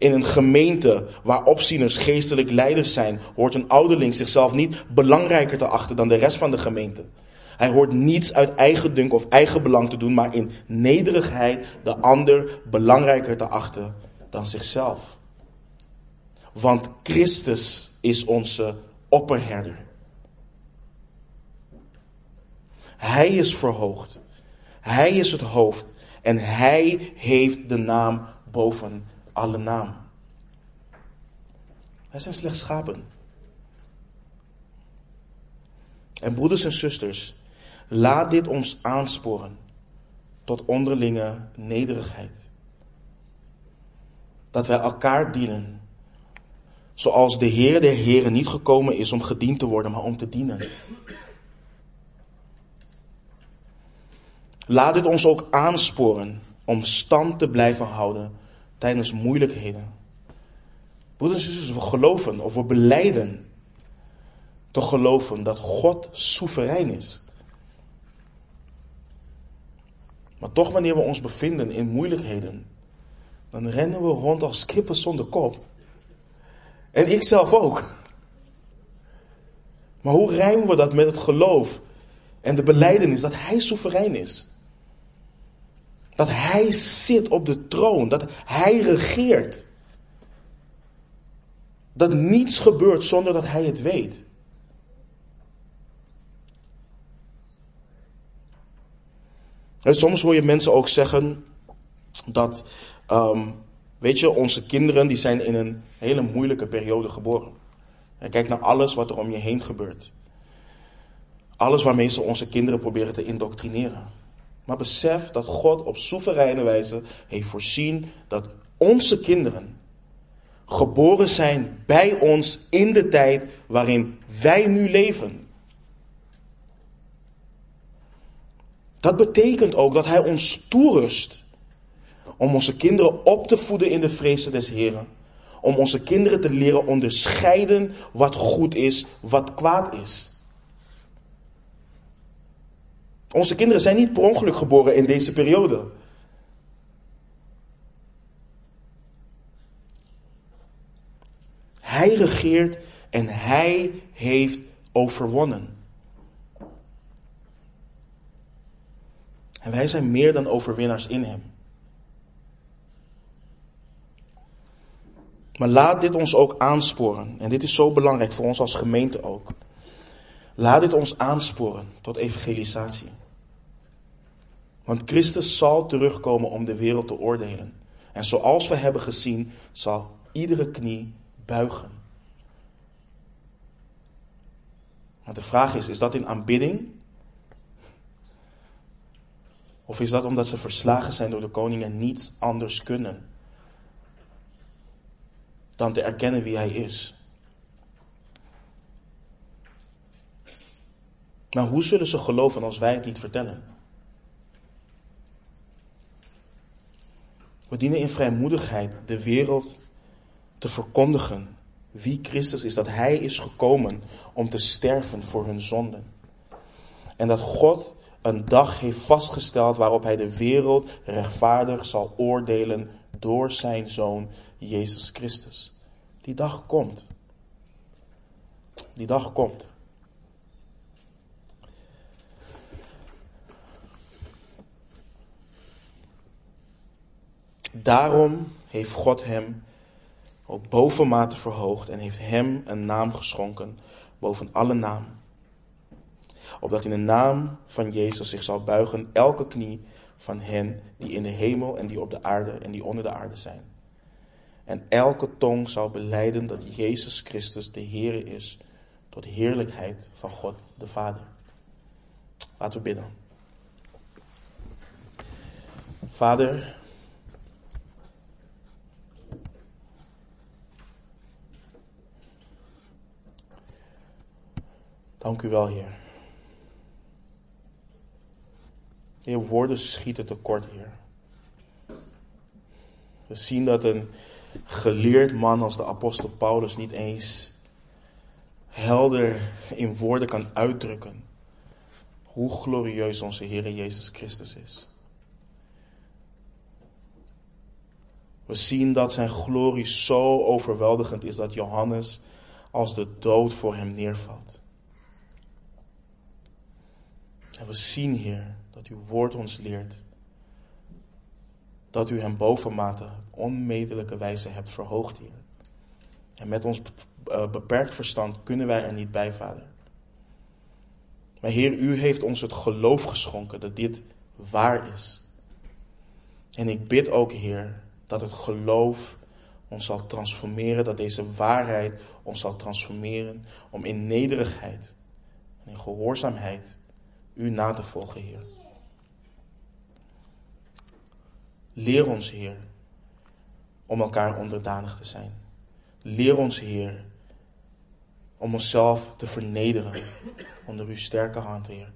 [SPEAKER 1] In een gemeente waar opzieners geestelijk leiders zijn, hoort een ouderling zichzelf niet belangrijker te achten dan de rest van de gemeente. Hij hoort niets uit eigen dunk of eigen belang te doen, maar in nederigheid de ander belangrijker te achten dan zichzelf. Want Christus is onze opperherder. Hij is verhoogd. Hij is het hoofd. En hij heeft de naam boven alle naam. Wij zijn slechts schapen. En broeders en zusters, laat dit ons aansporen tot onderlinge nederigheid. Dat wij elkaar dienen. Zoals de Heer der Heren niet gekomen is om gediend te worden, maar om te dienen. Laat dit ons ook aansporen om stand te blijven houden tijdens moeilijkheden. Broeders en zusters, we geloven of we beleiden te geloven dat God soeverein is. Maar toch wanneer we ons bevinden in moeilijkheden, dan rennen we rond als kippen zonder kop. En ik zelf ook. Maar hoe rijmen we dat met het geloof en de beleidenis dat Hij soeverein is? Dat Hij zit op de troon, dat Hij regeert. Dat niets gebeurt zonder dat Hij het weet. En soms hoor je mensen ook zeggen dat, um, weet je, onze kinderen die zijn in een hele moeilijke periode geboren. En kijk naar alles wat er om je heen gebeurt. Alles waarmee ze onze kinderen proberen te indoctrineren. Maar besef dat God op soevereine wijze heeft voorzien dat onze kinderen geboren zijn bij ons in de tijd waarin wij nu leven. Dat betekent ook dat Hij ons toerust om onze kinderen op te voeden in de vrezen des Heren. Om onze kinderen te leren onderscheiden wat goed is, wat kwaad is. Onze kinderen zijn niet per ongeluk geboren in deze periode. Hij regeert en hij heeft overwonnen. En wij zijn meer dan overwinnaars in Hem. Maar laat dit ons ook aansporen. En dit is zo belangrijk voor ons als gemeente ook. Laat dit ons aansporen tot evangelisatie. Want Christus zal terugkomen om de wereld te oordelen. En zoals we hebben gezien, zal iedere knie buigen. Maar de vraag is, is dat in aanbidding? Of is dat omdat ze verslagen zijn door de koning en niets anders kunnen dan te erkennen wie hij is? Maar hoe zullen ze geloven als wij het niet vertellen? We dienen in vrijmoedigheid de wereld te verkondigen wie Christus is, dat Hij is gekomen om te sterven voor hun zonden. En dat God een dag heeft vastgesteld waarop hij de wereld rechtvaardig zal oordelen door zijn zoon Jezus Christus. Die dag komt. Die dag komt. Daarom heeft God hem ook bovenmate verhoogd en heeft hem een naam geschonken boven alle naam opdat in de naam van Jezus zich zal buigen elke knie van hen die in de hemel en die op de aarde en die onder de aarde zijn. En elke tong zal beleiden dat Jezus Christus de Heer is, tot heerlijkheid van God de Vader. Laten we bidden. Vader, dank u wel, Heer. Heer, woorden schieten tekort, Heer. We zien dat een geleerd man als de apostel Paulus niet eens helder in woorden kan uitdrukken hoe glorieus onze Heer Jezus Christus is. We zien dat zijn glorie zo overweldigend is dat Johannes als de dood voor hem neervalt. En we zien, Heer, dat uw woord ons leert dat u hem bovenmate onmedelijke wijze hebt verhoogd, Heer. En met ons eh, beperkt verstand kunnen wij er niet bij, Vader. Maar Heer, u heeft ons het geloof geschonken dat dit waar is. En ik bid ook, Heer, dat het geloof ons zal transformeren, dat deze waarheid ons zal transformeren om in nederigheid en in gehoorzaamheid u na te volgen, Heer. Leer ons, Heer, om elkaar onderdanig te zijn. Leer ons, Heer, om onszelf te vernederen onder uw sterke hand, Heer.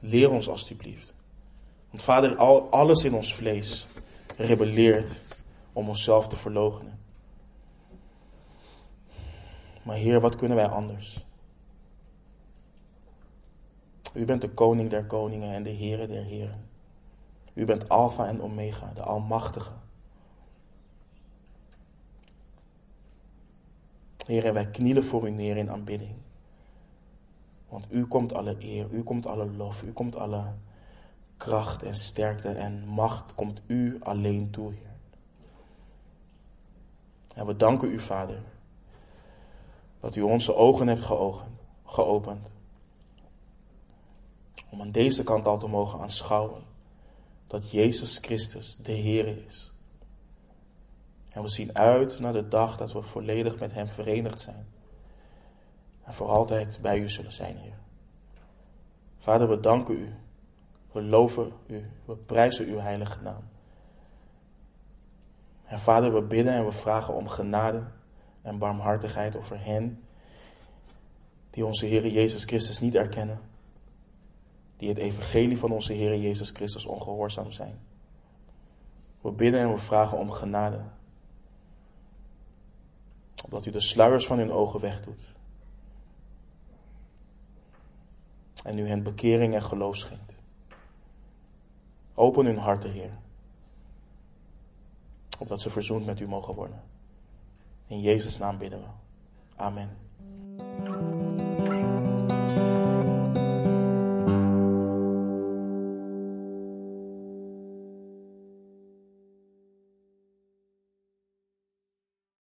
[SPEAKER 1] Leer ons alstublieft. Want Vader, al, alles in ons vlees rebelleert om onszelf te verloochenen. Maar Heer, wat kunnen wij anders? U bent de koning der koningen en de Heere der heren. U bent Alpha en Omega, de Almachtige. Heer, wij knielen voor u neer in aanbidding. Want u komt alle eer, u komt alle lof, u komt alle kracht en sterkte en macht komt u alleen toe, Heer. En we danken u, Vader, dat u onze ogen hebt geopend. Om aan deze kant al te mogen aanschouwen dat Jezus Christus de Heer is. En we zien uit naar de dag dat we volledig met Hem verenigd zijn. En voor altijd bij U zullen zijn, Heer. Vader, we danken U. We loven U. We prijzen Uw heilige naam. En Vader, we bidden en we vragen om genade en barmhartigheid over hen die onze Heer Jezus Christus niet erkennen. Die het evangelie van onze Heer Jezus Christus ongehoorzaam zijn. We bidden en we vragen om genade opdat u de sluiers van hun ogen wegdoet. En u hen bekering en geloof schenkt. Open hun harten, Heer. Opdat ze verzoend met u mogen worden. In Jezus' naam bidden we. Amen.